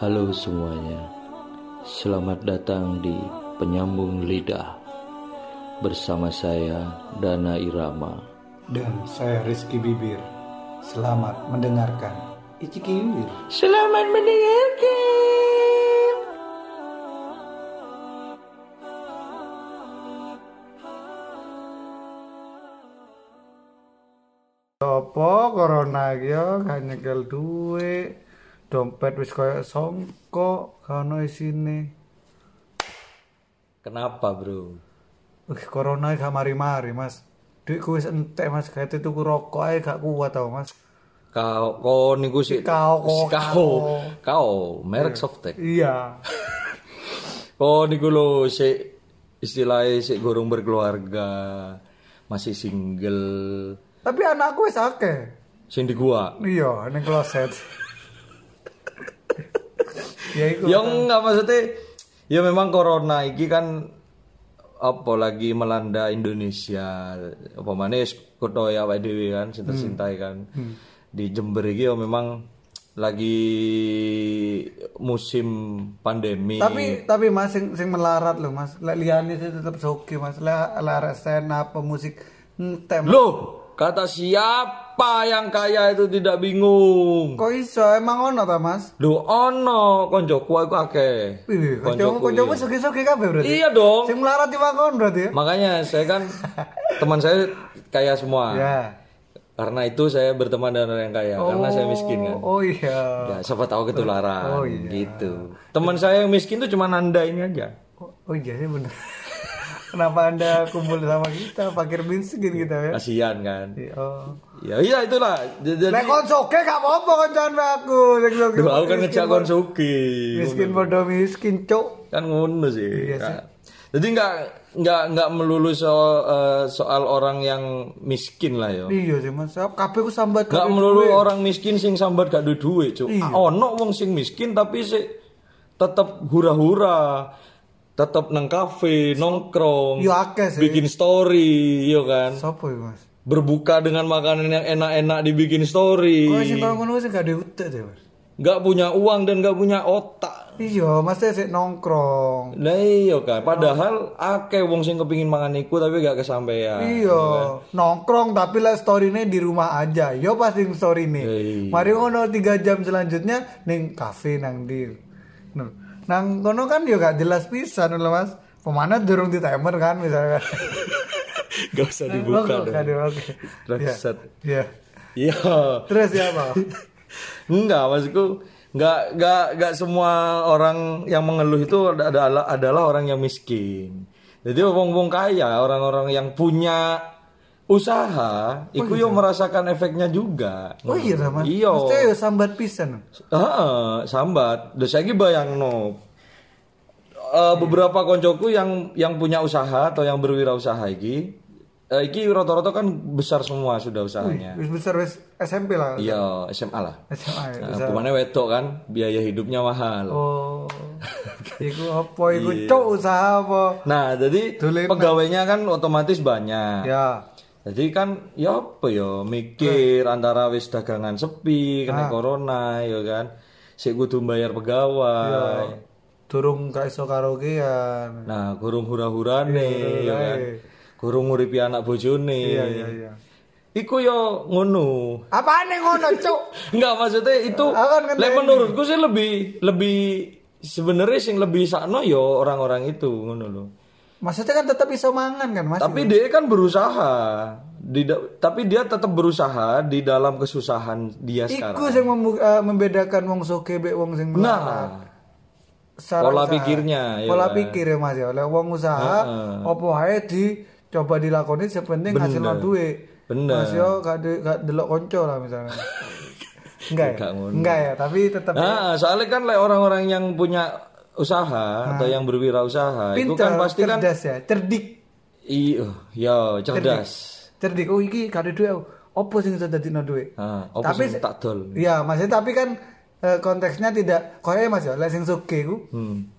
Halo semuanya, selamat datang di Penyambung Lidah bersama saya Dana Irama. Dan saya Rizky Bibir. Selamat mendengarkan. Iciki Bibir. Selamat mendengarkan. Apa corona yo gak nyekel duwe. Dompet wis koyo songkok kano isine. Kenapa bro? Wih, corona gak mari-mari, Mas. Duitku wis entek, Mas. Kayak tuku rokok ae gak kuat tau, Mas. Kau, kau niku sih. Kau, kau, kau, kau, merek softtek. Iya. Kau niku lo si istilahnya si gorong berkeluarga, masih single, Tapi anakku wis akeh. sing di gua. Iya, ning kloset. Ya iku. Ya enggak maksudnya ya memang corona iki kan apa lagi melanda Indonesia apa mana kota ya awake dhewe kan sinta sintai kan di Jember iki ya memang lagi musim pandemi Tapi tapi Mas sing sing melarat loh, Mas. Lek liyane sih tetep soke, Mas. Lek lek stand up musik entem. loh kata siapa yang kaya itu tidak bingung Kok iso emang ono ta, Mas? Loh ono koncoku aku akeh kancamu kancamu iya. soge-soge kabeh berarti. iya dong Sing melarat dimakon berarti ya? makanya saya kan teman saya kaya semua Ya. Karena itu saya berteman dengan orang yang kaya, karena saya miskin kan. Oh iya. Ya, siapa tahu ketularan Oh, iya. gitu. Teman saya yang miskin tuh cuma Anda ini aja. Oh, oh iya sih bener. Kenapa Anda kumpul sama kita, fakir miskin kita ya? Kasihan kan. Oh. Ya iya itulah. Jadi Lek kon soge gak apa-apa koncoan aku. Duh, aku kan ngejak po- kon suki. Miskin bodoh miskin, Cuk. Kan ngono sih. Iya sih. Nah, Jadi nggak nggak nggak melulu soal eh, soal orang yang miskin lah yo. Iya sih Mas. Kabeh ku sambat Gak kabeh melulu duwe. orang miskin sing sambat gak duwe duit, Cuk. Iya. Ono wong sing miskin tapi sih tetep hura-hura. Tetep nang kafe, nongkrong. Yo akeh sih. bikin story, yo kan. Sopo ya, Mas? Berbuka dengan makanan yang enak-enak dibikin story. Kok ngono sih gak ada utek deh, Mas. Gak punya uang dan gak punya otak. Iya, Mas sik nongkrong. Nah iya kan, padahal akeh wong sing kepingin mangan iku tapi gak kesampaian. Iya, nongkrong tapi lah story-nya di rumah aja. Yo pasti story nih. Iya. Mari ngono 3 jam selanjutnya ning kafe nang di. Nah, Nang kono kan yo gak jelas pisan lho Mas. Pemana durung di timer kan misalnya. gak usah dibuka dong. oke, oke. Bangsat. Iya. Terus ya, Pak? Enggak, maksudku enggak enggak enggak semua orang yang mengeluh itu adalah adalah orang yang miskin. Jadi wong-wong kaya, orang-orang yang punya usaha, itu yo merasakan efeknya juga. Oh iya ta, Mas. Iya. Mesti yo sambat pisan. Heeh, sambat. Terus saya bayangno eh, beberapa koncoku yang yang punya usaha atau yang berwirausaha iki eh, iki rata-rata kan besar semua sudah usahanya. Wis besar wis SMP lah. Iya, SMA lah. SMA ya. Nah, pemane wedok kan, biaya hidupnya mahal. Oh. iku apa iku cuk usaha apa? Nah, jadi pegawainya kan otomatis banyak. Ya. Jadi kan ya apa ya mikir antara wis dagangan sepi kena corona ya kan. Sik kudu bayar pegawai. Durung gak iso karaokean. Nah, gurung hura-hurane ya kan. iya. Gurung nguripi anak bojone. Iya iya iya. Iku yo ngono. Apaan yang ngono, Cuk? Enggak maksudnya itu kan lek menurutku sih lebih lebih sebenarnya sing lebih sakno yo orang-orang itu ngono loh. Maksudnya kan tetap iso mangan kan, Mas? Tapi dia kan berusaha. Di tapi dia tetap berusaha di dalam kesusahan dia Iku sekarang. sing membu- eh, membedakan wong soge mbek wong sing. Nah, pola usaha. pikirnya, ya Pola kan? pikir ya Mas ya. Oleh wong usaha opo wae di coba dilakoni sepenting hasilnya duit. Bener. Mas yo gak de- gak delok konco lah misalnya. Enggak ya? Enggak ya, tapi tetap nah, soalnya kan lek orang-orang yang punya usaha atau yang berwirausaha itu kan pasti kan cerdas ya, cerdik. iya, ya cerdas. Cerdik. Oh iki gak ada duit. Opo sing iso dadino? Ah, apa Tapi sing tak dol. Iya, maksudnya tapi kan eh, konteksnya tidak koyo Mas ya, lek sing soge ku. Hmm.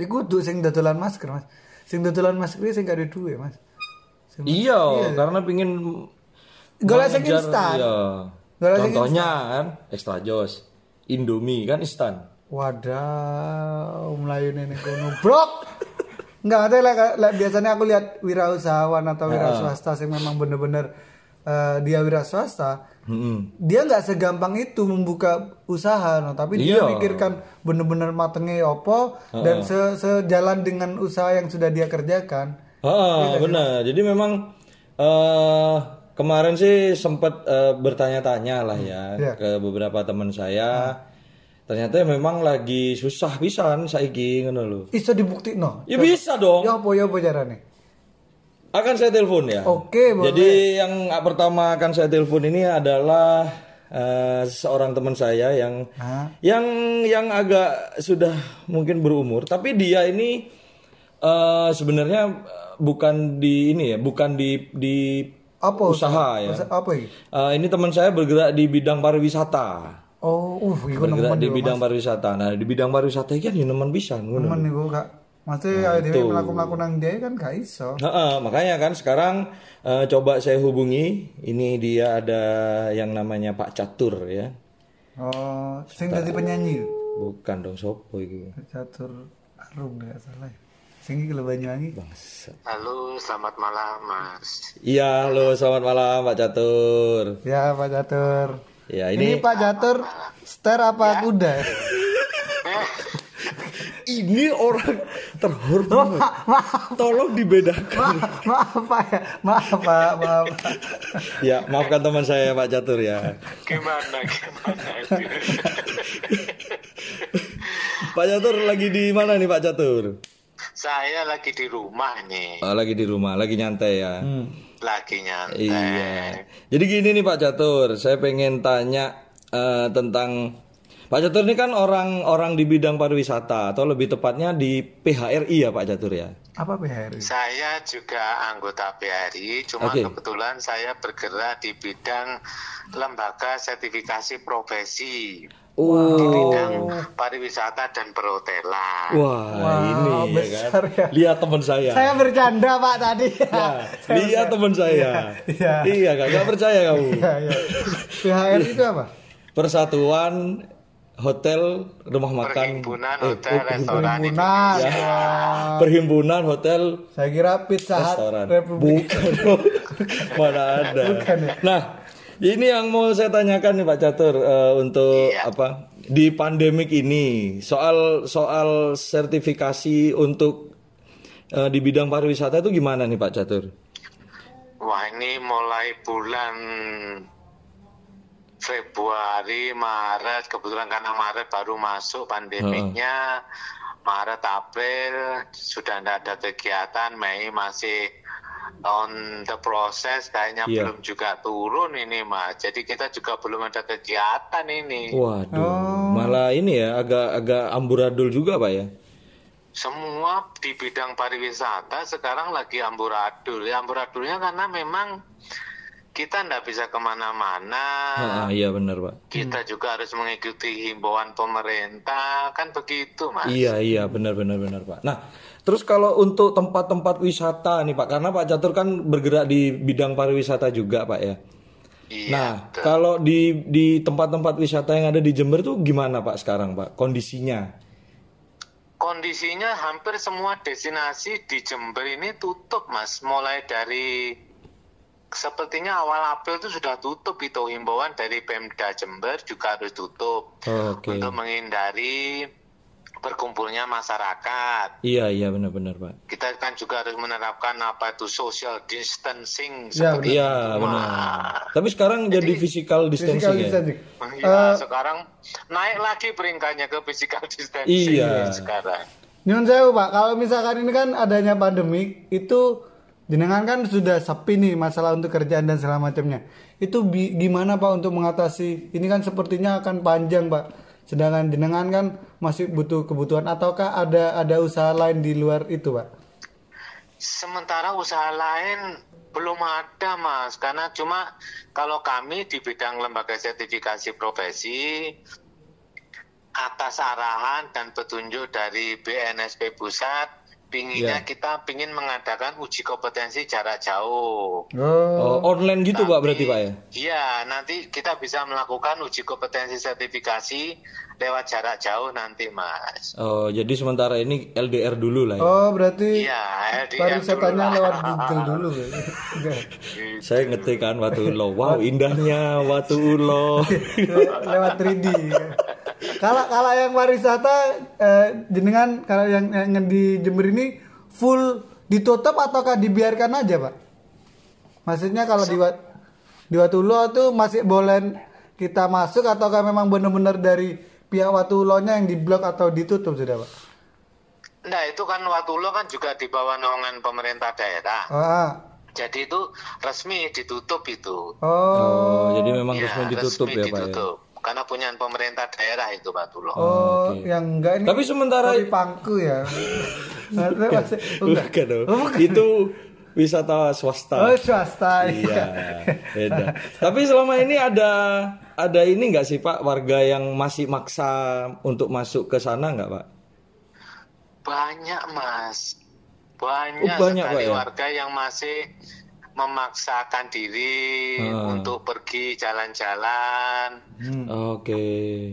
Iku kudu sing dodolan masker, Mas. Sing dodolan masker sing gak ada duit, Mas. Sing- Iya, karena pingin Golek sing instan. Iya. Contohnya kan extra jos, Indomie kan instan. Wadah, Melayu nenek kono. Brok. Enggak ada lah, lah, biasanya aku lihat wirausahawan atau wira swasta yang memang bener-bener eh, dia wira swasta. Mm-mm. Dia nggak segampang itu membuka usaha, no. tapi dia Iya. pikirkan bener-bener matengnya opo dan se- sejalan dengan usaha yang sudah dia kerjakan. Ah, benar. Jadi memang eh kemarin sih sempat eh, bertanya-tanya lah ya Iya. ke beberapa teman saya. Ternyata memang lagi susah pisan saiki ngono lho. Iso dibukti no. Ya bisa dong. Ya apa ya apa caranya? Akan saya telepon ya. Oke, boleh. Jadi yang pertama akan saya telepon ini adalah eh, seorang teman saya yang Hah? yang yang agak sudah mungkin berumur, tapi dia ini eh, sebenarnya bukan di ini ya, bukan di di Apa usaha ya. Usaha apa ini? Eh, ini teman saya bergerak di bidang pariwisata. Oh, uh, iku Bergerak nemen di bidang pariwisata. Nah, di bidang pariwisata iki kan ya nemen ngono. Nemen iku kak. Maksudnya nah, dia melakukan nang dia kan gak iso. Heeh, makanya kan sekarang eh, coba saya hubungi. Ini dia ada yang namanya Pak Catur ya. Oh, sing dadi penyanyi. Bukan dong sopo iki. Catur Arum enggak salah. Sing iki lho Banyuwangi. Halo, selamat malam, Mas. Iya, halo selamat malam Pak Catur. Ya Pak Catur. Ya, Ini, ini Pak Catur ster apa kuda? ini orang terhormat. maaf, Tolong dibedakan. maaf, maaf Pak ya. Maaf Pak, maaf. ya, maafkan teman saya Pak Catur ya. Gimana, gimana? Pak Catur lagi di mana nih Pak Catur? Saya lagi di rumah nih, Oh, lagi di rumah, lagi nyantai ya. Lagi nyantai. Iya. Jadi gini nih Pak Catur, saya pengen tanya eh, tentang Pak Catur ini kan orang-orang di bidang pariwisata atau lebih tepatnya di PHRI ya Pak Catur ya. Apa PHRI? Saya juga anggota PRI, cuma Oke. kebetulan saya bergerak di bidang lembaga sertifikasi profesi di Oh. bidang pariwisata dan perhotelan. Wah, ini ya besar kan. ya. Lihat teman saya. Saya bercanda Pak tadi. Ya, lihat teman saya. Iya. Iya, Kak, nggak percaya kamu. Iya, iya. PHRI itu apa? Persatuan Hotel Rumah Makan Perhimpunan eh, Hotel Restoran Perhimpunan. Indonesia. Wah. Perhimpunan Hotel Saya kira Pizza Hut restoran. Republik. Bukan. Mana ada. Bukan ya? Nah, ini yang mau saya tanyakan nih Pak Catur eh, untuk Iya. apa? Di pandemik ini soal soal sertifikasi untuk eh, di bidang pariwisata itu gimana nih Pak Catur? Wah ini mulai bulan Februari, Maret, kebetulan karena Maret baru masuk pandemiknya, Maret, April sudah tidak ada kegiatan, Mei masih on the process, kayaknya Iya. belum juga turun ini mas. Jadi kita juga belum ada kegiatan ini. Waduh, Oh. malah ini ya agak-agak amburadul juga Pak ya. Semua di bidang pariwisata sekarang lagi amburadul. Ya, amburadulnya karena memang kita tidak bisa ke mana-mana. Ah, iya benar Pak. Kita juga harus mengikuti himbauan pemerintah, kan begitu, Mas? Iya iya benar benar benar Pak. Nah terus kalau untuk tempat-tempat wisata nih Pak, karena Pak Catur kan bergerak di bidang pariwisata juga Pak ya. Iya. Nah kalau di di tempat-tempat wisata yang ada di Jember tuh gimana Pak sekarang Pak kondisinya? Kondisinya hampir semua destinasi di Jember ini tutup, Mas. Mulai dari sepertinya awal April itu sudah tutup itu himbauan dari Pemda Jember juga harus tutup Oh, Oke. untuk menghindari berkumpulnya masyarakat. Iya iya benar benar Pak. Kita kan juga harus menerapkan apa itu social distancing Ya, seperti Iya itu. benar. Tapi sekarang jadi physical Physical distancing ya. distancing. Iya, Eh, sekarang naik lagi peringkatnya ke physical distancing Iya. sekarang. Nyun sewu Pak, kalau misalkan ini kan adanya pandemi itu jenengan kan sudah sepi nih masalah untuk kerjaan dan segala macamnya. Itu bi- gimana Pak untuk mengatasi? Ini kan sepertinya akan panjang Pak. Sedangkan jenengan kan masih butuh kebutuhan ataukah ada ada usaha lain di luar itu Pak? Sementara usaha lain belum ada mas, karena cuma kalau kami di bidang lembaga sertifikasi profesi atas arahan dan petunjuk dari BNSP pusat pinginnya Iya. kita pingin mengadakan uji kompetensi jarak jauh. Oh. Oh, online gitu Pak berarti Pak ya? Iya, nanti kita bisa melakukan uji kompetensi sertifikasi lewat jarak jauh nanti, Mas. Oh, jadi sementara ini LDR dulu lah ya. Oh, berarti Iya, LDR pariwisatanya lewat Google dulu. ya? Enggak. Saya ngetik kan Watu Ulo. Wow, indahnya Watu Ulo. Le- lewat 3D. Kalau kalau yang pariwisata eh, jenengan kalau yang, yang di Jember ini full ditutup ataukah dibiarkan aja, Pak? Maksudnya kalau di Wat- di Watulo tuh masih boleh kita masuk ataukah memang benar-benar dari pihak Watulonya yang diblok atau ditutup sudah, Pak? Nah, itu kan Watulo kan juga di bawah naungan pemerintah daerah. Oh, ah. Jadi itu resmi ditutup itu. oh. Oh, jadi memang Iya, resmi ditutup ya Pak ya. Karena punya pemerintah daerah itu Watulo. Oh, oke. yang enggak ini. Tapi sementara- Kopi pangku ya. Masih- oh, enggak. Bukan. Oh. Itu wisata swasta. Oh, swasta. Iya, beda. Tapi selama ini ada ada ini nggak sih Pak warga yang masih maksa untuk masuk ke sana nggak Pak? Banyak, Mas. Banyak, Oh, banyak, sekali Pak, ya? warga yang masih memaksakan diri Ah. untuk pergi jalan-jalan. Hmm. Oke.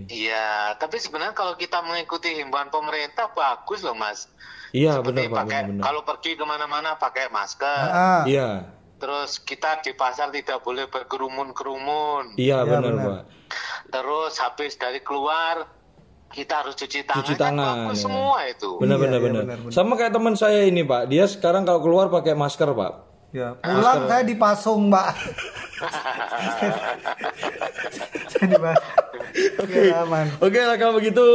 Iya, tapi sebenarnya kalau kita mengikuti himbauan pemerintah bagus loh, Mas. Iya Seperti benar Pak, pakai benar. kalau pergi ke mana-mana pakai masker. Ah. Iya, Terus kita di pasar tidak boleh berkerumun-kerumun. iya Iya, benar benar. Pak. Terus habis dari keluar kita harus cuci tangan. Cuci Kan tangan, bagus ya. semua itu. Benar Iya, benar iya, benar. benar, benar. Sama kayak teman saya ini Pak, dia sekarang kalau keluar pakai masker Pak. Ya, pulang saya dipasung, Mbak. saya dipasung. Oke, aman. Oke lah kalau begitu,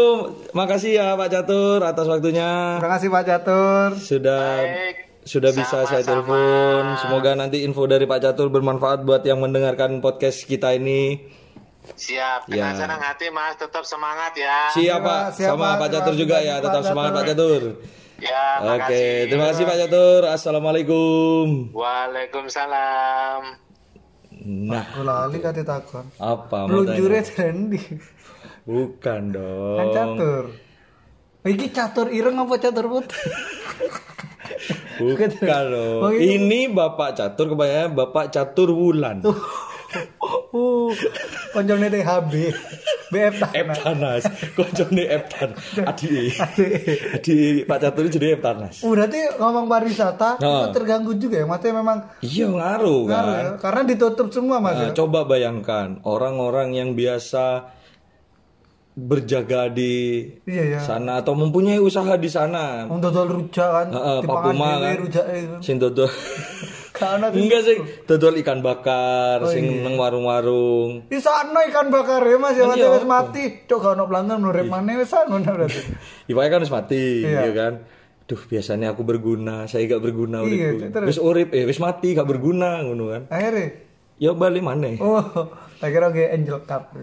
makasih ya Pak Catur atas waktunya. Terima kasih Pak Catur. Sudah Baik. sudah bisa saya telepon. Semoga nanti info dari Pak Catur bermanfaat buat yang mendengarkan podcast kita ini. Siap, dengan Ya. senang hati Mas, tetap semangat ya. Siap Siap, Pak, siap, sama Pak. Catur juga ya. Tetap semangat Pak Catur. Ya, Oke, makasih. terima kasih Pak Catur. Assalamualaikum. Waalaikumsalam. Nah, Aku lali kate takon. apa Meluncure trending. Bukan Kan dong. catur. Iki catur ireng apa catur putih? Bukan dong. Oh, iya. Ini Bapak Catur kebanyakan Bapak Catur Wulan. Uh, konjone THB. BF tanah. Eptanas, koncone Eptan. Adi. Adi Pak Catur jadi Eptanas. Uh, berarti ngomong pariwisata Nah. itu terganggu juga ya. Maksudnya memang Iya ngaruh kan. ngaruh ya. Karena ditutup semua Mas Nah, ya. coba bayangkan orang-orang yang biasa berjaga di Iya ya. sana atau mempunyai usaha di sana. Wong dodol rujak kan. Heeh, dipangan Papuma kan. rujak itu. Sing dodol. Karena Enggak sih, dodol ikan bakar, Oh, sing iya. nang warung-warung. di sana ikan bakar ya Mas ya. Kan Mati iya, wis mati. Cok gak ono pelanggan maneh wis anu nah berarti. Ibaratnya kan harus mati, Iya. ya kan? Duh, biasanya aku berguna, saya gak berguna Iya, terus? Wis urip, eh wis mati gak berguna ngono kan. Akhirnya Ya balik mana? Oh, tak kira kayak Angel Cup.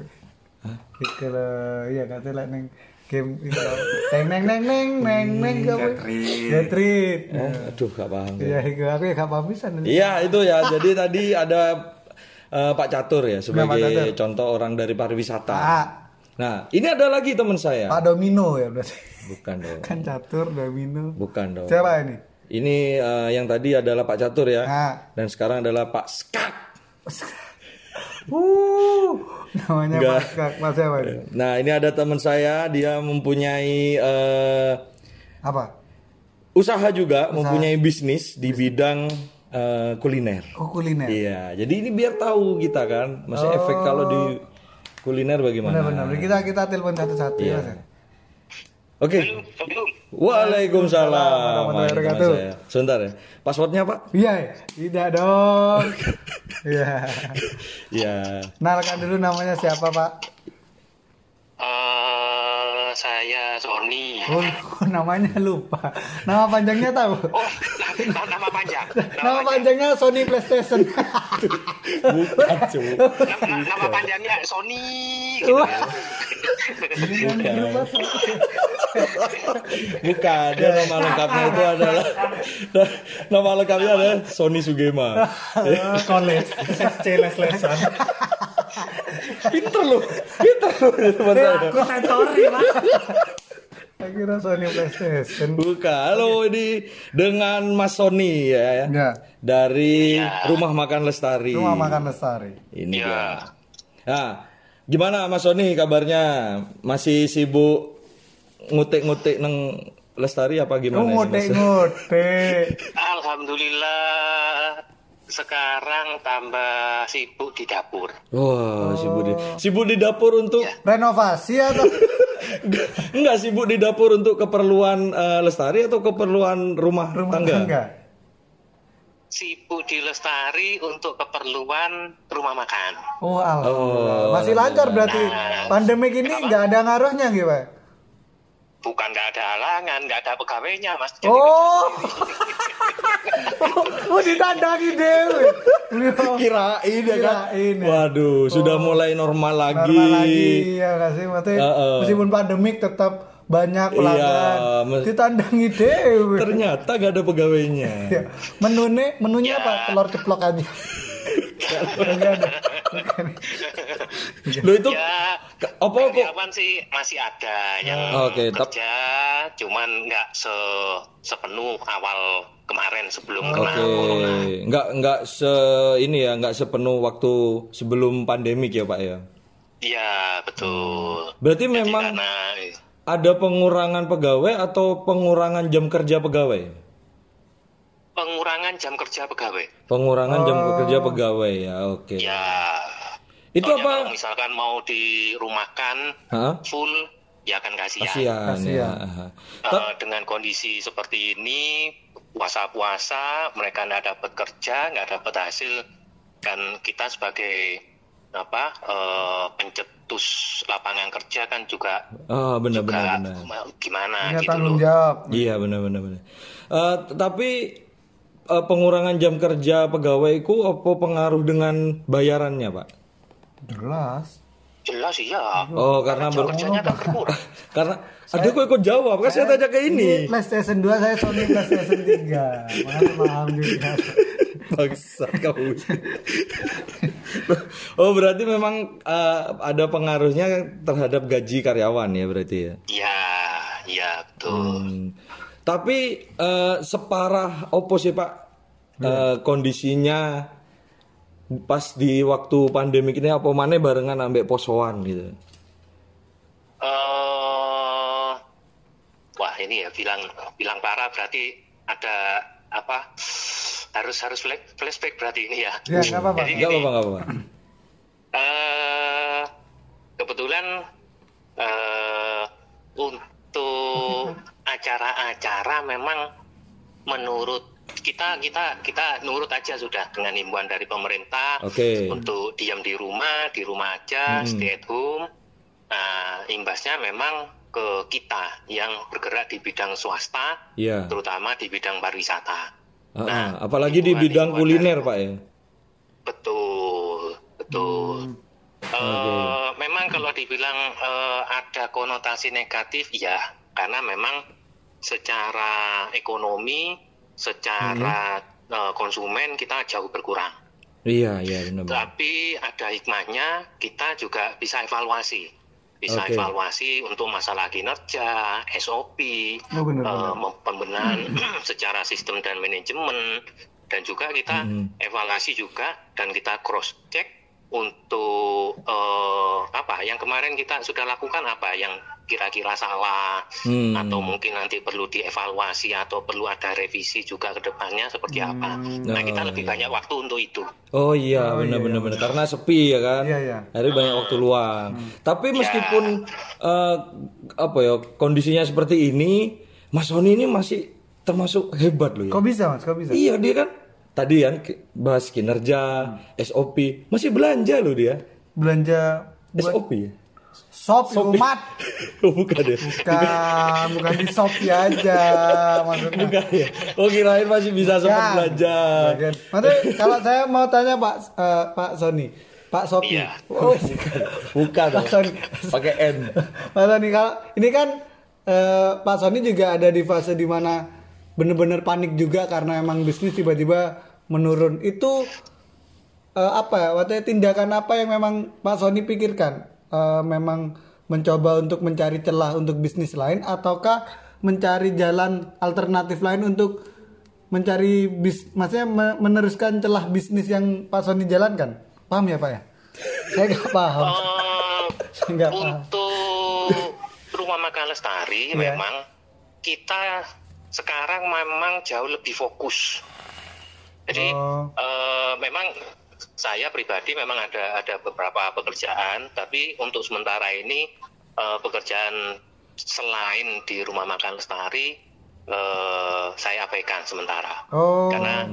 Iku lho, iya kate lek ning game lho. Neng neng neng neng neng neng apa? Getrit. Oh, aduh gak paham. Iya, iku aku ya gak paham pisan. Iya itu ya. Jadi tadi ada eh, Pak Catur ya Pak sebagai Catur. contoh orang dari pariwisata. Pak, Nah ini ada lagi teman saya. Pak Domino ya berarti. Bukan dong. Kan catur Domino. Bukan dong. Siapa ini? Ini eh, yang tadi adalah Pak Catur ya. Ah. Dan sekarang adalah Pak Skak. Uh, namanya Pak siapa ini? Nah ini ada teman saya. Dia mempunyai eh, Apa? usaha juga, mempunyai bisnis di bidang eh, kuliner. Oh, kuliner. Iya. Jadi ini biar tahu kita kan. Maksudnya efek kalau di kuliner bagaimana? Benar-benar. Kita kita telepon satu-satu Iya. ya. Mas. Oke. Warahmatullahi Saya. Sebentar ya. Passwordnya Pak? Iya, tidak dong. Iya. Ya. Kenalkan dulu namanya siapa, Pak? Eh, saya Sony. Oh, namanya lupa. Nama panjangnya tahu? Oh, nama, nama panjang. Nama panjangnya Sony PlayStation. Bukan, cu. Nama, nama panjangnya Sony. Gitu Wah. Bukan. Bukan. Dia nama lengkapnya itu adalah nama lengkapnya adalah Sony Sugema. College, SC les-lesan. Pinter loh. Pinter loh teman saya. Aku tentori, Pak. Tak kira Sony PlayStation. Bukan. Halo ini dengan Mas Sony ya. Ya. Dari Rumah Makan Lestari. Rumah makan lestari. Ini Ya. dia. Nah, gimana Mas Sony kabarnya? Masih sibuk ngutik-ngutik neng Lestari apa gimana? Ngotek-ngotek. Alhamdulillah sekarang tambah sibuk di dapur. Wah, sibuk di sibuk di dapur untuk Renovasi atau enggak sibuk di dapur untuk keperluan eh, Lestari atau keperluan rumah, rumah tangga? tangga? Sibuk di lestari untuk keperluan rumah makan. Oh, alhamdulillah. Oh, Masih lancar berarti. Nah, Pandemik ini nggak ada ngaruhnya gitu, Pak? Bukan nggak ada halangan, nggak ada pegawainya, mas. Jadi Oh. oh, ditandangi Dewi. Kirain ya kan? Kirain ya. Waduh, sudah mulai normal lagi. Normal lagi ya kasih maksudnya Heeh. meskipun pandemik tetap banyak pelanggan Iya, mes- ditandangi Dewi. Ternyata gak ada pegawainya. Ya. Menunya menunya Ya. apa? Telur ceplok aja. Lo itu Ya, apa kok? karyawan sih masih ada yang Oke, tap- kerja, cuman nggak se sepenuh awal kemarin sebelum Oke, kena corona. nggak nggak se ini ya, nggak sepenuh waktu sebelum pandemik ya Pak ya. Iya betul. Berarti Jadi memang karena ada pengurangan pegawai atau pengurangan jam kerja pegawai? Pengurangan jam kerja pegawai. Pengurangan jam kerja pegawai ya, oke. Ya. Itu soalnya apa? kalau misalkan mau dirumahkan Hah? full, ya kan kasihan. Kasihan ya. Kasihan. Eh, dengan kondisi seperti ini, puasa-puasa, mereka nggak dapat kerja, nggak dapat hasil, kan kita sebagai apa eh, pencetus lapangan kerja kan juga Ah, benar juga benar benar. gimana Punya gitu tanggung loh. jawab. Iya benar benar benar. Eh, tapi eh, pengurangan jam kerja pegawaiku apa pengaruh dengan bayarannya Pak? Jelas. Jelas iya. Oh karena Jam ber- kerjanya kan berkurang. karena ada kok ikut jawab kan saya tanya ke ini. PlayStation 2 saya Sony PlayStation 3. Makanya paham juga. Bangsa kamu. oh berarti memang eh, ada pengaruhnya terhadap gaji karyawan ya berarti ya. Iya, iya betul. Hmm. Tapi eh, separah opo sih Pak eh, kondisinya pas di waktu pandemi ini apa mana barengan ambek posoan gitu. eh wah ini ya bilang bilang parah berarti ada apa harus harus flash- flashback berarti ini ya. Ya, nggak apa-apa. Gini, apa-apa, enggak apa-apa. eh kebetulan eh untuk acara-acara memang menurut kita kita kita nurut aja sudah dengan himbauan dari pemerintah Oke. untuk diam di rumah di rumah aja stay at home nah imbasnya memang ke kita yang bergerak di bidang swasta Iya. terutama di bidang pariwisata Ah, Nah, ah. apalagi di bidang kuliner, Pak ya. Betul, betul. Eh, Memang kalau dibilang eh, ada konotasi negatif, ya, karena memang secara ekonomi, secara eh, konsumen kita jauh berkurang. Iya, iya benar. Tapi ada hikmahnya, kita juga bisa evaluasi, bisa Oke. evaluasi untuk masalah kinerja, SOP, Oh, benar, eh, benar. mem- pembenahan secara sistem dan manajemen, dan juga kita Hmm. evaluasi juga dan kita cross check untuk eh, apa yang kemarin kita sudah lakukan apa yang kira-kira salah Hmm. atau mungkin nanti perlu dievaluasi atau perlu ada revisi juga ke depannya seperti apa. Nah, kita Oh, lebih iya. banyak waktu untuk itu. Oh iya, Oh, benar iya, benar benar. Karena sepi ya kan. Iya, iya. Hari banyak waktu luang. Tapi meskipun eh, apa ya kondisinya seperti ini, Mas Sony ini masih termasuk hebat loh ya. Kok bisa, Mas? Kok bisa? Iya dia kan tadi kan bahas kinerja, SOP, masih belanja loh dia. Belanja buat SOP ya? Shop umat. Oh, bukan ya? Bukan, bukan di Shopee aja maksudnya. Bukan ya? Oh kirain masih bisa sempat Bukan. belanja. Bukan. Maksudnya kalau saya mau tanya Pak eh, Pak Sony, Pak Sopi. Iya. Oh, Bukan. Pak ya? Sony. Pakai N. Pak Sony kalau ini kan eh, Pak Sony juga ada di fase di mana bener-bener panik juga karena emang bisnis tiba-tiba menurun. Itu eh, apa ya? Waktu tindakan apa yang memang Pak Sony pikirkan? Eh, memang mencoba untuk mencari celah untuk bisnis lain ataukah mencari jalan alternatif lain untuk mencari bis maksudnya me- meneruskan celah bisnis yang Pak Sony jalankan paham ya Pak ya saya nggak paham Eh, saya paham untuk rumah makan lestari Iya. memang kita sekarang memang jauh lebih fokus. Jadi Oh. eh, memang saya pribadi memang ada ada beberapa pekerjaan, tapi untuk sementara ini eh, pekerjaan selain di rumah makan lestari eh, saya abaikan sementara. oh Karena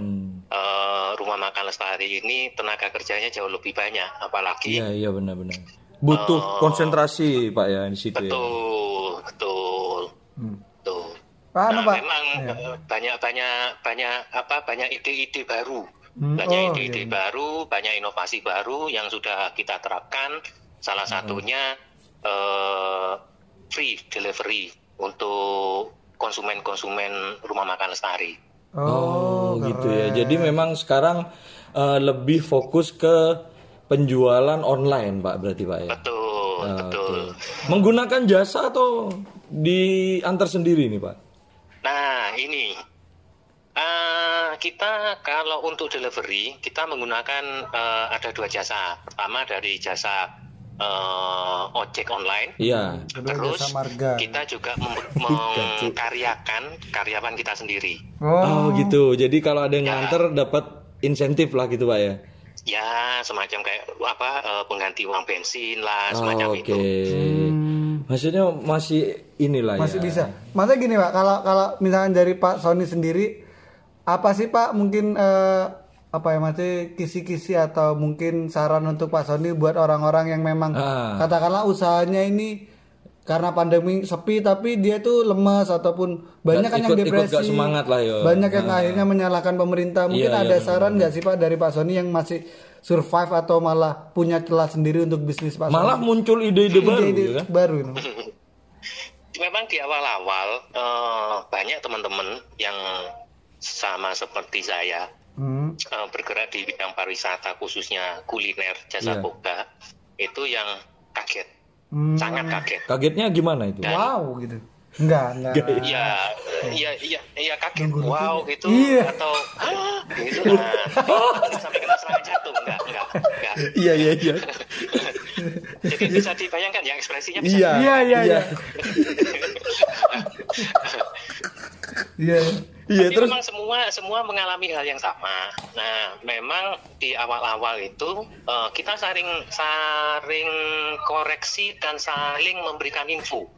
eh, rumah makan lestari ini tenaga kerjanya jauh lebih banyak, apalagi Iya iya benar-benar. Butuh konsentrasi pak ya di situ ya. Betul, betul, betul. Pak, anu, Nah, Pak. memang Iya. eh, banyak banyak banyak apa banyak ide-ide baru, Hmm, banyak oh, ide-ide iya. baru, banyak inovasi baru yang sudah kita terapkan. Salah Hmm. satunya eh, free delivery untuk konsumen-konsumen rumah makan lestari. Oh, gitu ya. Jadi memang sekarang eh, lebih fokus ke penjualan online pak berarti pak ya. Betul, Ah, betul. oke. Menggunakan jasa atau diantar sendiri nih pak? Nah, ini eh, kita kalau untuk delivery kita menggunakan eh, ada dua jasa. Pertama dari jasa eh, ojek online. Iya. Terus jasa marga. kita juga mem- mengkaryakan karyawan kita sendiri. Oh, gitu. Jadi kalau ada yang Ya. nganter dapat insentif lah gitu pak ya. Ya, semacam kayak apa eh, pengganti uang bensin lah, Oh, semacam Oke. itu. Maksudnya masih inilah masih ya. bisa maksudnya gini pak kalau kalau misalnya dari Pak Sony sendiri apa sih Pak mungkin eh, apa ya masih kisi-kisi atau mungkin saran untuk Pak Sony buat orang-orang yang memang Ah. katakanlah usahanya ini karena pandemi sepi tapi dia tuh lemas ataupun banyak kan yang ikut- ikut depresi gak semangat lah, yo. banyak yang Ah. akhirnya menyalahkan pemerintah mungkin Iya, ada iya, saran nggak sih Pak dari Pak Sony yang masih survive atau malah punya celah sendiri untuk bisnis Pak Malah Sony muncul ide-ide baru Ide-ide gitu kan. baru ini. Memang di awal-awal eh, banyak teman-teman yang sama seperti saya Hmm. eh, bergerak di bidang pariwisata khususnya kuliner jasa Iya. boga itu yang kaget Hmm. sangat kaget Kagetnya gimana itu? Wow gitu. Enggak, enggak. Iya, iya, iya, iya kaget. Wow gitu Iya. atau "Hah?" gitu. Nah, sampai kena serangan jantung enggak, enggak, enggak. Iya iya iya. Jadi bisa dibayangkan ya ekspresinya bisa. Iya. Iya, iya, iya. Iya. Tapi terus memang semua semua mengalami hal yang sama. Nah, memang di awal-awal itu eh, kita saling saling koreksi dan saling memberikan info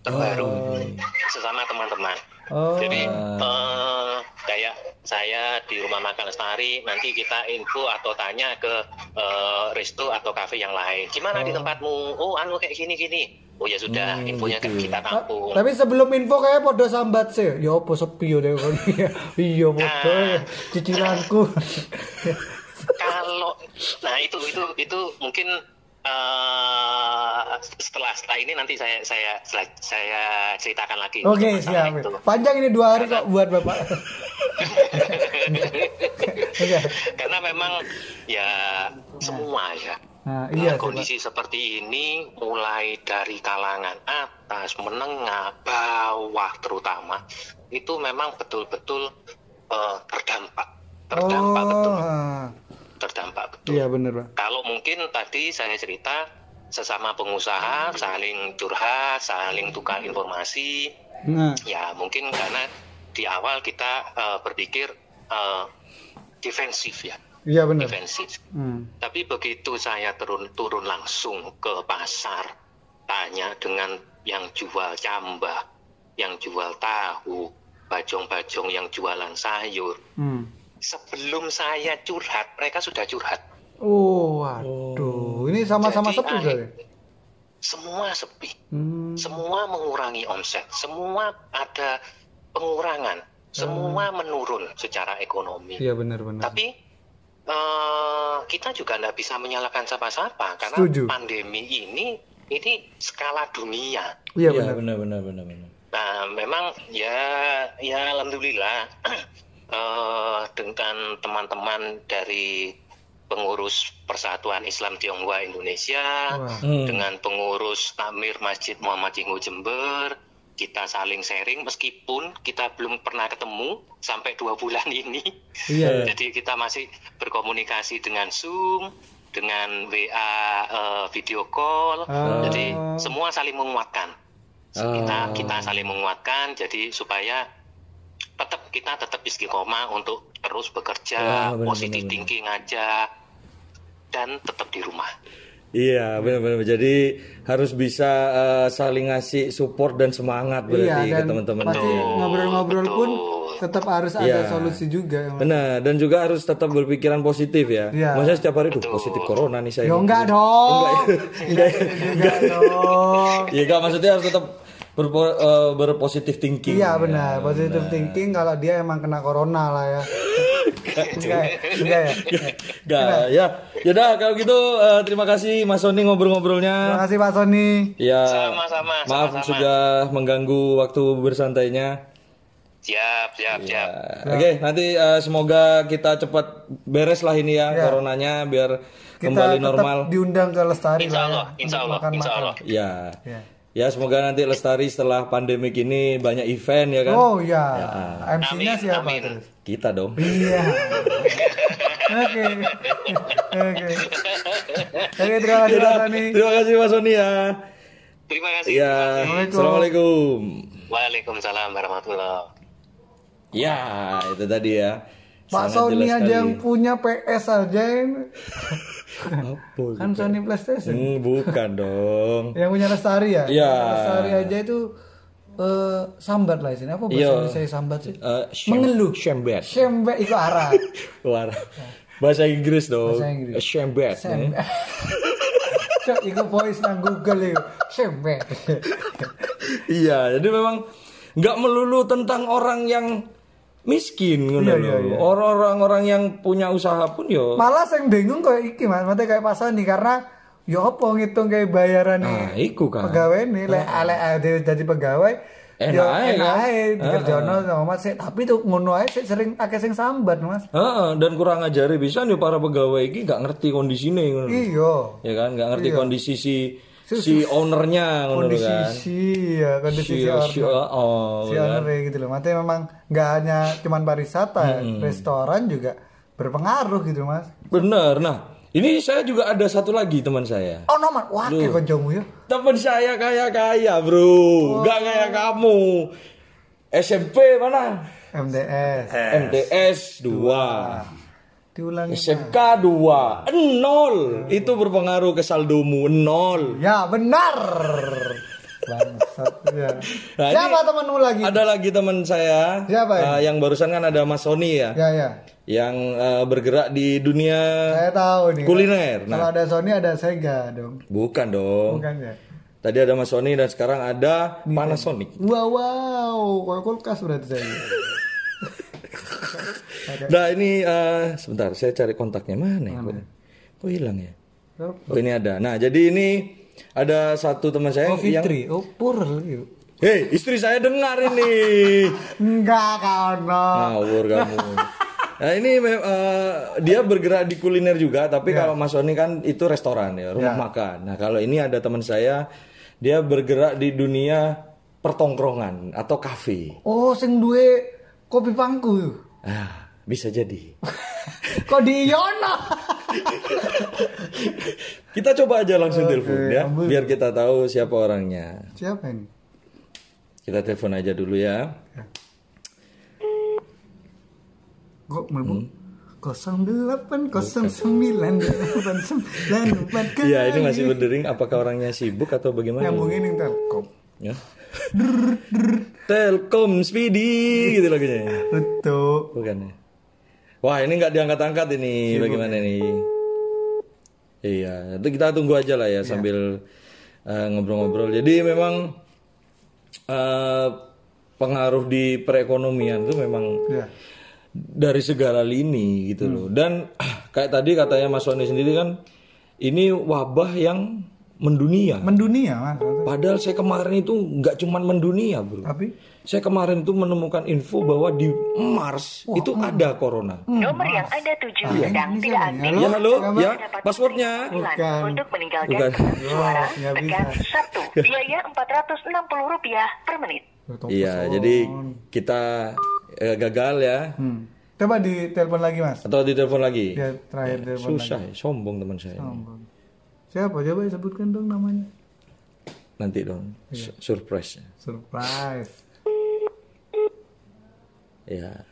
terbaru sesama teman-teman. Oh. Jadi eh, kayak saya di rumah makan lestari nanti kita info atau tanya ke eh, resto atau kafe yang lain. Gimana di tempatmu? Oh, anu kayak gini gini. Oh ya sudah, infonya kan kita tampung. Tapi sebelum info kayak podo sambat sih. Ya apa sepi deh kon. Iya podo Nah. cicilanku. kalau nah itu itu itu mungkin eh, setelah setelah ini nanti saya saya setelah- saya ceritakan lagi Oke, masalah siap. itu. Panjang ini dua hari kok buat Bapak. Oke. karena memang ya semua ya Nah, iya sih, Nah, Pak. kondisi seperti ini mulai dari kalangan atas menengah bawah terutama itu memang betul-betul eh, terdampak terdampak betul ah. terdampak betul Iya bener Pak. Kalau mungkin tadi saya cerita sesama pengusaha saling curhat, saling tukar informasi, Nah, ya mungkin karena di awal kita eh, berpikir eh, defensif ya, iya defensif. Hmm. Tapi begitu saya turun turun langsung ke pasar, tanya dengan yang jual cambah, yang jual tahu, bajong-bajong yang jualan sayur. Hmm. Sebelum saya curhat, mereka sudah curhat. Oh, waduh. Ini sama-sama sepi kali. Semua sepi. Hmm. semua mengurangi omset, semua ada pengurangan, semua menurun secara ekonomi. Iya benar-benar. Tapi eh, kita juga tidak bisa menyalahkan siapa-siapa karena Setuju. pandemi ini ini skala dunia. Iya Iya benar. benar benar benar benar. Nah, memang ya ya alhamdulillah eh, dengan teman-teman dari pengurus Persatuan Islam Tionghoa Indonesia Wah. Hmm. dengan pengurus Amir Masjid Muhammad Cinggu Jember kita saling sharing meskipun kita belum pernah ketemu sampai dua bulan ini Iya. jadi kita masih berkomunikasi dengan Zoom dengan WA eh, video call Ah. jadi semua saling menguatkan kita Ah. kita saling menguatkan jadi supaya tetap kita tetap istiqomah untuk terus bekerja Ah, benar, benar. thinking aja dan tetap di rumah Iya benar-benar. Jadi harus bisa eh, saling ngasih support dan semangat berarti Iya, ke dan teman-teman. pasti Iya. ngobrol-ngobrol pun tetap harus ada Iya. solusi juga. Benar dan juga harus tetap berpikiran positif ya. Iya. Maksudnya setiap hari tuh positif corona nih saya. Ya enggak dong. Enggak. Enggak dong. Ya enggak maksudnya harus tetap berpo- eh, berpositif thinking. Iya benar, positive thinking kalau dia emang kena corona lah ya. Enggak, enggak ya. Enggak ya. Yaudah kalau gitu eh, terima kasih Mas Sony Terima ngobrol-ngobrolnya. kasih Pak Sony. Ya. Sama-sama, Maaf sama-sama. sudah mengganggu waktu bersantainya. siap siap siap Ya. Oke, nanti eh, semoga kita cepat beres lah ini ya, Ya. coronanya biar Kita kembali tetap normal. diundang ke Lestari Insya lah ya, Allah, insya untuk Allah, insya Allah. Ya. Ya. Ya, semoga nanti lestari setelah pandemik ini banyak event ya kan. Oh ya, MC-nya Amin, siapa amin. terus? Kita dong. Iya. Oke. Oke. Oke, terima kasih Pak Sony. Terima kasih Mas Sony ya. terima kasih Ya, Assalamualaikum. Waalaikumsalam warahmatullahi Ya, itu tadi ya. Pak Sangat Sony jelas aja yang punya PS aja ini. Apa Kan Sony PlayStation. Hmm, bukan dong. Yang punya Lestari ya? Iya. Lestari aja itu eh sambat lah sini. Apa bahasa. Indonesia sambat sih? Eh, syem- Mengeluh. Syembet. Sembe itu arah. Wah, Bahasa Inggris dong. Bahasa Inggris. Eh, Syembet. Sembe. Cok, itu voice nang Google itu. Sembe. Iya, jadi memang nggak melulu tentang orang yang miskin ngono Iya, iya, iya. Orang-orang yang punya usaha pun yo. Malah yang bingung kayak iki Mas, mate kayak Pak Sony karena ya apa ngitung kayak bayaran Nah, iku kan. pegawai nih lek alek ade jadi pegawai Enak ya ae, enak kan? ae dikerjono sama Mas tapi tuh ngono ae sering akeh sing sambat Mas Heeh, dan kurang ajari bisa nih para pegawai ini nggak ngerti kondisinya ngono. iya Ya kan, nggak ngerti Iya. kondisi si si ownernya kondisi kan. si ya kondisi Si, si, si- oh, si kan. owner gitu loh. Mati memang nggak hanya cuman pariwisata, restoran juga berpengaruh gitu mas. Bener. Nah, ini saya juga ada satu lagi teman saya. Oh nomor, wah kayak koncomu ya. Teman saya kaya kaya bro, nggak kayak kamu. SMP mana? MDS. MTS 2 Diulangi. SMK 2 nol itu berpengaruh ke saldomu nol Ya benar. Bangsat. Ya. Nah, Siapa temanmu lagi? ada lagi teman saya Siapa ini? eh, yang barusan kan ada Mas Sony ya Ya ya. yang eh, bergerak di dunia Saya tahu nih. kuliner Kalau nah ada Sony ada Sega dong. bukan dong Bukan ya? tadi ada Mas Sony dan sekarang ada Panasonic Wow wow, kulkas berarti saya. nah ini eh, sebentar saya cari kontaknya mana ya kok, kok hilang ya oh ini ada nah jadi ini ada satu teman saya Oh yang Fitri, oh Purl gitu. Hei, istri saya dengar ini. Enggak no. Ngawur kamu. Nah ini eh, dia bergerak di kuliner juga, tapi kalau Mas Sony kan itu restoran ya, rumah Ya. makan. Nah kalau ini ada teman saya, dia bergerak di dunia pertongkrongan atau kafe. Oh, sing duwe kopi pangku. Ah, bisa jadi. Kok di Yono? Kita coba aja langsung telepon ya, ambil. biar kita tahu siapa orangnya. Siapa ini? Kita telepon aja dulu ya. Kok melbu? 08 09 8 Iya, ini masih berdering. Apakah orangnya sibuk atau bagaimana? nyambungin yang telkom. Ya. Telkom Speedy gitu lagunya. Betul. Bukan ya? Wah ini nggak diangkat-angkat ini bagaimana nih? Iya, itu kita tunggu aja lah ya sambil eh, ngobrol-ngobrol. Jadi memang eh, pengaruh di perekonomian itu memang Ya. dari segala lini gitu loh. Dan kayak tadi katanya Mas Sony sendiri kan ini wabah yang mendunia. Mendunia mas. Padahal saya kemarin itu nggak cuman mendunia, bro. Tapi Saya kemarin itu menemukan info bahwa di Mars itu ada corona. Nomor yang Anda tuju Ah, sedang ini tidak aktif. Ya halo, ya passwordnya. Bukan. Untuk meninggalkan Bukan. suara, Oh, tekan bisa. satu. Biaya Rp460 per menit. Iya, jadi kita eh, gagal ya. Hmm. Coba di telepon lagi mas. Atau ditelepon lagi? Ya terakhir telepon Susah, ya, sombong teman saya. lagi. Siapa? Coba sebutkan dong namanya. Nanti dong, su- surprise. Surprise. Ya.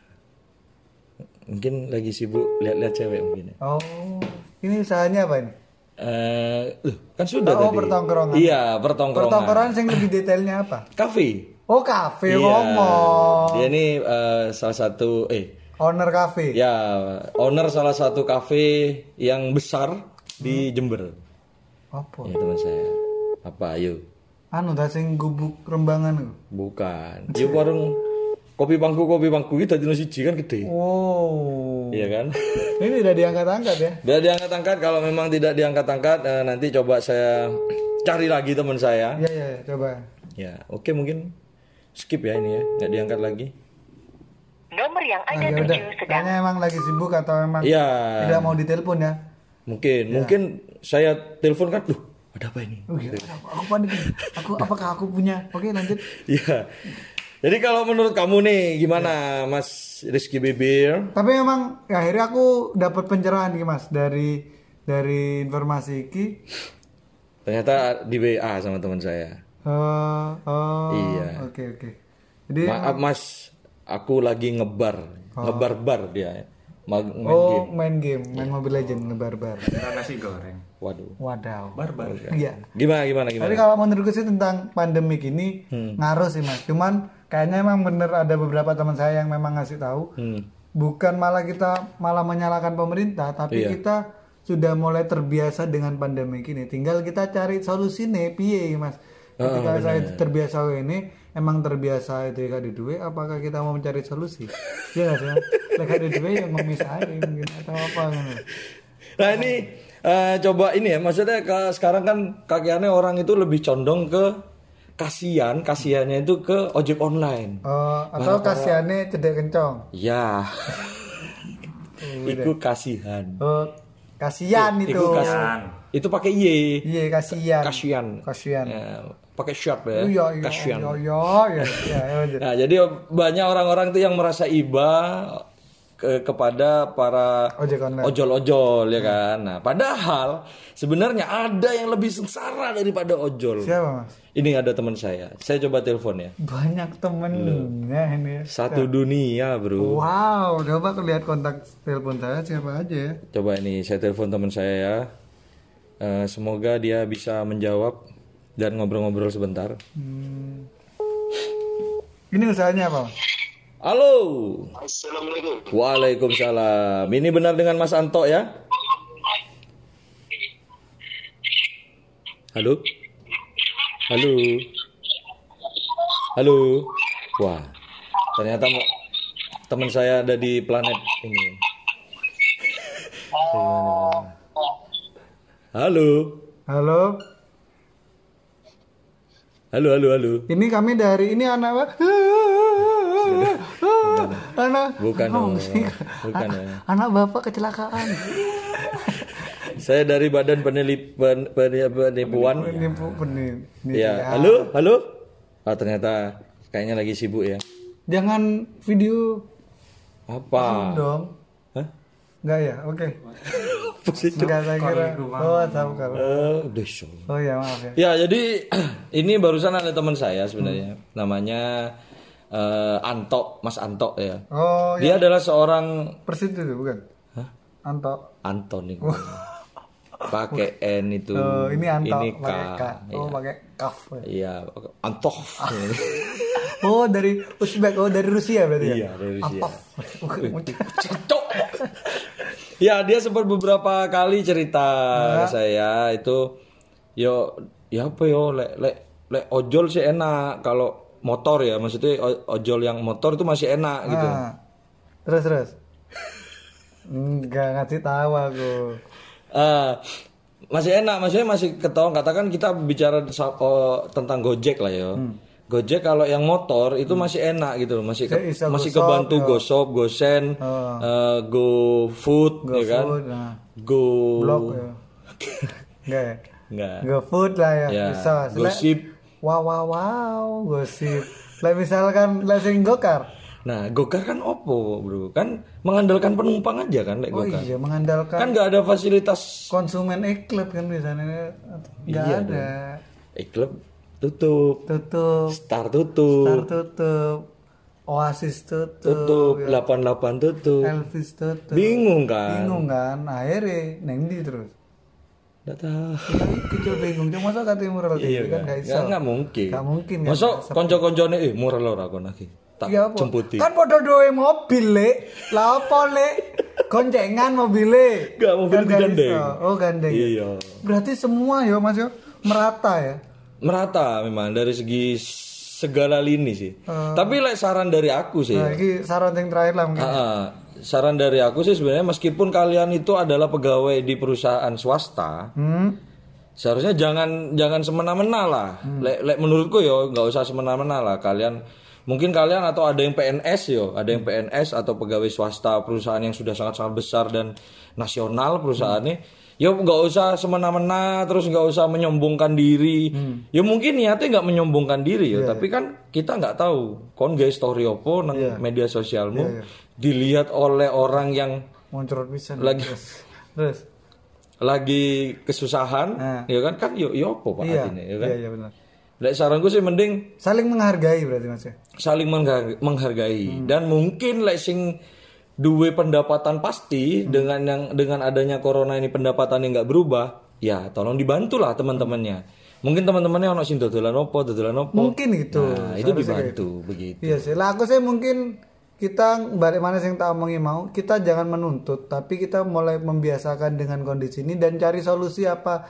Mungkin lagi sibuk lihat-lihat cewek mungkin ya. Oh, ini usahanya apa ini? Eh, loh, kan sudah Oh, tadi. pertongkrongan. Iya, pertongkrongan. Pertongkrongan yang lebih detailnya apa? Kafe. Oh, kafe Iya. ngomong. Dia ini eh, salah satu eh Owner kafe. ya owner salah satu kafe yang besar Hmm. di Jember. Apa? Ya teman saya. Apa? Ayo. Anu dah sing gubuk rembangan itu. Bukan. Yuk warung kopi bangku kopi bangku itu tadi siji kan gede. Oh. Iya kan? Ini udah diangkat-angkat ya. Udah diangkat-angkat kalau memang tidak diangkat-angkat eh, nanti coba saya cari lagi teman saya. Iya, iya, iya, coba. Ya, oke mungkin skip ya ini ya, nggak diangkat lagi. Nomor yang Nah, Anda ya udah. tuju sedang Kayaknya emang lagi sibuk atau emang Iya. tidak mau ditelepon ya? Mungkin, mungkin saya telepon kan, duh, ada apa ini? Oh iya, aku, panik. Aku apakah aku punya? Oke, lanjut. Iya. Jadi kalau menurut kamu nih gimana, Mas Rizky Bibir? Tapi memang ya, akhirnya aku dapat pencerahan nih Mas dari dari informasi iki. Ternyata di WA sama teman saya. Eh, oh, Iya. Oke, oke. Jadi Maaf Mas, aku lagi ngebar, ngebar bar dia. Mag- main oh, game. main game, main Mobile Legend ngebar-bar. nasi goreng Waduh. Wadaw. barbar Iya. Gimana gimana Tapi gimana? kalau menurutku sih tentang pandemik ini Hmm. ngaruh sih mas. Cuman kayaknya emang bener ada beberapa teman saya yang memang ngasih tahu. Hmm. Bukan malah kita malah menyalahkan pemerintah, tapi Iya. kita sudah mulai terbiasa dengan pandemik ini. Tinggal kita cari solusi nih, piye mas. Ah, Ketika saya terbiasa ini, emang terbiasa itu ya di duit, apakah kita mau mencari solusi? Iya nggak sih? Mas? Lek ada duit yang ngemis aja mungkin atau apa gitu. Nah ini eh, coba ini ya, maksudnya ke, sekarang kan kakiannya orang itu lebih condong ke kasihan, kasihannya itu ke ojek online. Oh, atau kasihannya cedek kencong. Ya. Iku kasihan. Oh, kasihan itu. Iku kas- itu pakai y. Iya, kasihan. Kasihan. Kasihan. Ya, pakai short ya. Iya, iya, Kasihan. iya, iya, iya, iya, iya. Nah, jadi banyak orang-orang tuh yang merasa iba ke- kepada para ojol-ojol ya kan. Nah, padahal sebenarnya ada yang lebih sengsara daripada ojol. Siapa, Mas? Ini ada teman saya. Saya coba telepon ya. Banyak temennya ini. Satu dunia, Bro. Wow, coba lihat kontak telepon saya siapa aja ya. Coba ini saya telepon teman saya ya. Eh, semoga dia bisa menjawab dan ngobrol-ngobrol sebentar. Ini usahanya apa? Halo. Assalamualaikum. Waalaikumsalam. Ini benar dengan Mas Anto ya? Halo? Halo? Halo? Wah, ternyata mo- teman saya ada di planet ini. Halo? Halo. Halo, halo, halo. Ini kami dari ini anak apa? Anak Bukan, Oh, oh, sih. bukan ya. anak bapak kecelakaan. Saya dari Badan Penelip, pen, pen- Penipuan. Penipu penipu. Ya, halo, halo. Ah, ternyata kayaknya lagi sibuk ya. Jangan video Apa? dong. Hah? Enggak ya? Oke. Positif. Enggak saya kira. Oh, tahu kalau. Eh, show. Oh ya, maaf ya. Ya, jadi ini barusan ada teman saya sebenarnya. Namanya eh, Anto, Mas Anto ya. Oh, ya. Dia adalah seorang Persis itu bukan? Anto. Anton nih. Pakai N itu. Oh, ini Anto Ini K. pakai K. Oh, Iya. pakai kaf. Iya, Anto. Oh, dari Uzbek. Oh, dari Rusia berarti ya? Iya, dari Rusia. Cocok. ya dia sempat beberapa kali cerita ke saya itu yo ya apa yo lek lek lek ojol sih enak kalau motor ya maksudnya ojol yang motor itu masih enak gitu. Nah, terus terus. Enggak ngasih tahu aku. Eh, masih enak maksudnya masih ketahuan katakan kita bicara oh, tentang Gojek lah ya. Gojek kalau yang motor itu masih enak gitu loh, masih ke- Kayak bisa masih GoShop, kebantu ya. GoShop, GoSend, Oh. eh, GoFood ya kan. GoFood, nah. Go blog ya enggak ya Enggak. GoFood lah ya, Ya, bisa Gosip. Wow wow wow gosip. Lah misalkan lah gokar. Nah, Gokar kan opo, Bro? Kan mengandalkan penumpang aja kan lek oh Gokar. iya mengandalkan Kan nggak ada fasilitas konsumen e-club kan biasanya. Nggak Iya ada. e-club tutup, tutup. Star tutup, Star tutup. Oasis tutup, tutup, 88 tutup. Elvis tutup. Bingung kan? bingung kan? Akhirnya neng di terus Nggak tahu. ya kecil bingung cuma masa kata mural Iya kan kan? gak iso nggak mungkin. Nggak mungkin, kan? Masuk konco-koncone eh murah lho aku lagi. Tak Iya jemputi. Kan podo doe mobil le. Lah apa le? Goncengan mobile. Nggak, mobil Kan iso. Oh gandeng. Iya. Berarti semua ya Mas yo merata ya. Merata memang dari segi segala lini sih. Tapi lek saran dari aku sih. Nah, ini saran yang terakhir lah mungkin. Ah. saran dari aku sih sebenarnya meskipun kalian itu adalah pegawai di perusahaan swasta, Hmm. seharusnya jangan jangan semena-mena lah. Lek, lek menurutku yo nggak usah semena-mena lah. Kalian mungkin kalian atau ada yang PNS yo, ada yang PNS atau pegawai swasta perusahaan yang sudah sangat-sangat besar dan nasional perusahaannya. Ya nggak usah semena-mena terus nggak usah menyombongkan diri. Ya mungkin niatnya nggak menyombongkan diri ya, tapi kan kita nggak tahu. Kon gay story opo nang media sosialmu dilihat oleh orang yang Moncrot bisa. lagi Terus. lagi kesusahan, Nah. ya kan kan yo yo apa pak Iya. artinya, ya kan? Iya, iya benar. Lek saranku sih mending Saling menghargai berarti Mas ya. saling mengha- menghargai Hmm. dan mungkin lek sing duwe pendapatan pasti Hmm. dengan yang dengan adanya corona ini pendapatan yang nggak berubah, ya tolong dibantulah teman-temannya. Mungkin teman-temannya ono sing dodolan opo, dodolan opo. Mungkin gitu. Nah, itu dibantu begitu. Iya sih. Lah aku sih mungkin kita balik mana yang tak omongin mau kita jangan menuntut tapi kita mulai membiasakan dengan kondisi ini dan cari solusi apa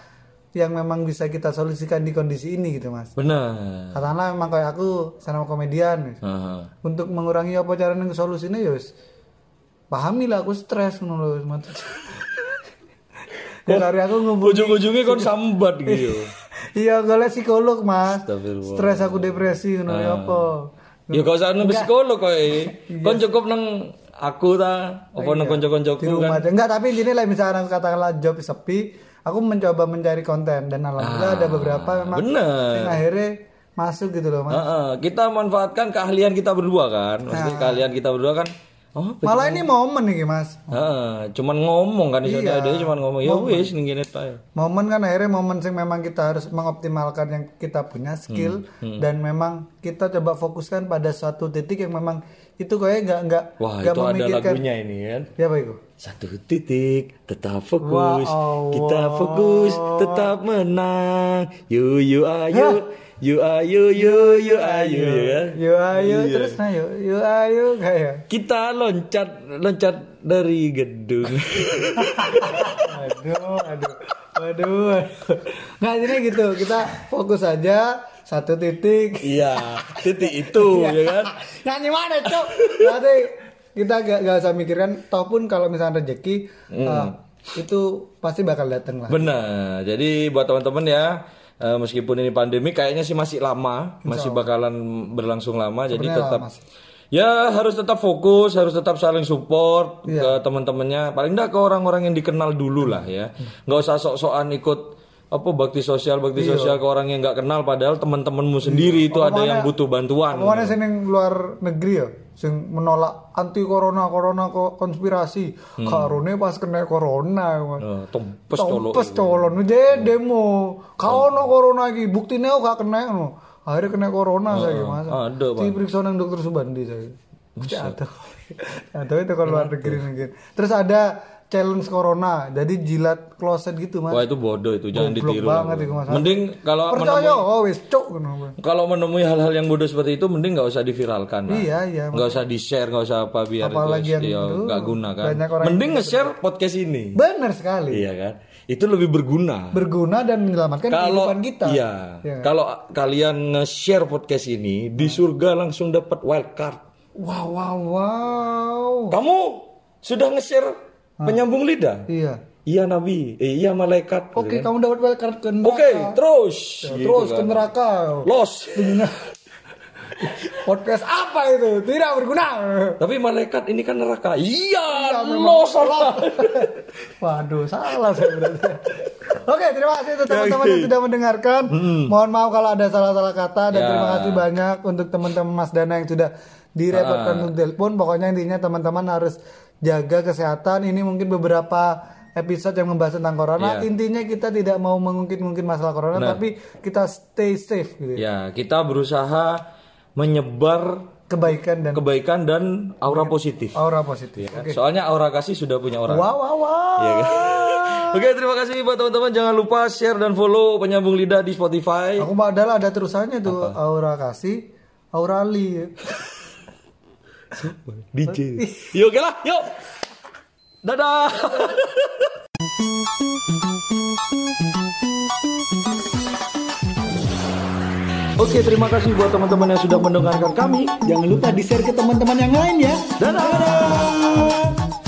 yang memang bisa kita solusikan di kondisi ini gitu mas Benar. katakanlah memang kayak aku sama komedian wis. Aha. untuk mengurangi apa caranya solusinya ya wis. Pahami lah aku stres ngono lho Mas. ya dari aku ngumpul Ujung-ujungnya kon sambat gitu. iya golek psikolog mas stres aku depresi ngono ya apa Ya gak usah nang psikolog kok. Kon cukup nang aku ta, apa nang di kanca-kancaku rumah kan. Enggak, tapi intinya lah misalnya aku katakanlah job sepi, aku mencoba mencari konten dan alhamdulillah ada beberapa memang Ah, bener. yang akhirnya masuk gitu loh mas. Heeh, kita manfaatkan keahlian kita berdua kan. Maksudnya keahlian kita berdua kan. Oh, Malah ini momen nih mas. Heeh, cuman ngomong kan Iya. dia cuman ngomong ya wis kene ta. Momen kan akhirnya momen sing memang kita harus mengoptimalkan yang kita punya skill Hmm, dan memang kita coba fokuskan pada suatu titik yang memang itu kayak nggak nggak Wah, nggak itu ada memikirkan. lagunya ini kan. Ya apa itu? Satu titik tetap fokus, Wah, Allah. kita fokus tetap menang. Yu yu ayo, yu ayo yu yu ayo ya kan. Yuk ayo Iya. terus nah yuk yuk ayo kayak. Kita loncat loncat dari gedung. aduh aduh waduh waduh nggak jadi gitu kita fokus aja satu titik iya, titik itu ya kan. nyanyi mana cok berarti kita gak, gak usah mikirkan toh pun kalau misalnya rezeki eh, itu pasti bakal datang lah Benar. Jadi buat teman-teman ya, eh, meskipun ini pandemi kayaknya sih masih lama, masih bakalan berlangsung lama. Jadi Sebenarnya tetap lama sih. ya harus tetap fokus, harus tetap saling support Iya. ke teman-temannya. Paling enggak ke orang-orang yang dikenal dulu lah ya. Nggak usah sok-sokan ikut apa bakti sosial bakti Iya. sosial ke orang yang nggak kenal padahal teman-temanmu sendiri itu ada yang butuh bantuan. Pokoknya sing ning luar negeri ya sing menolak anti corona corona kok konspirasi karone pas kena corona Eh, Tempes colok. Tompes colon je demo. Kau no corona lagi, buktinya aku gak kena no. Akhirnya kena corona saya masa. ada, Pak. Diperiksa nang dokter Subandi saya. Ada. Ada itu kalau luar negeri mungkin. Terus ada challenge corona, jadi jilat kloset gitu mas. Wah itu bodoh itu jangan Goblok ditiru. banget itu, Mas. Mending kalau Percaya, oh cok. ngono. kalau menemui hal-hal yang bodoh seperti itu mending nggak usah diviralkan lah. Iya iya. nggak usah di share nggak usah apa biar Apalagi itu yang ya, itu nggak guna kan banyak orang mending nge-share podcast ini Benar sekali. iya kan itu lebih berguna Berguna dan menyelamatkan kalau kehidupan kita. iya Iya. kalau kalian nge-share podcast ini di surga langsung dapat wildcard Wow wow wow. kamu sudah nge-share penyambung lidah Iya. iya nabi, eh, iya malaikat. gitu Oke, kan. kamu dapat wildcard ke neraka. Oke, terus. Terus Gitu ke kan. neraka. Los. Podcast apa itu? Tidak berguna. Tapi malaikat ini kan neraka. Iya, Iya, los. Waduh, salah saya berarti. Oke, terima kasih untuk teman-teman Oke. yang sudah mendengarkan. Mohon maaf kalau ada salah-salah kata dan Ya. terima kasih banyak untuk teman-teman Mas Dana yang sudah direpotkan Ah. untuk telepon. Pokoknya intinya teman-teman harus jaga kesehatan. Ini mungkin beberapa episode yang membahas tentang corona. Ya. Intinya kita tidak mau mengungkit-ungkit masalah corona, Benar. tapi kita stay safe gitu. ya. Ya, kita berusaha menyebar Kebaikan dan kebaikan dan aura positif. aura positif. Ya, Oke. Soalnya aura kasih sudah punya orang. Wow, wow, wow. Iya kan? Oke, terima kasih buat teman-teman. Jangan lupa share dan follow penyambung lidah di Spotify. Aku padahal ada terusannya tuh aura kasih, aura li. DJ. Yuk, oke lah, yuk. Dadah. Oke, terima kasih buat teman-teman yang sudah mendengarkan kami. Jangan lupa di-share ke teman-teman yang lain ya. Dadah.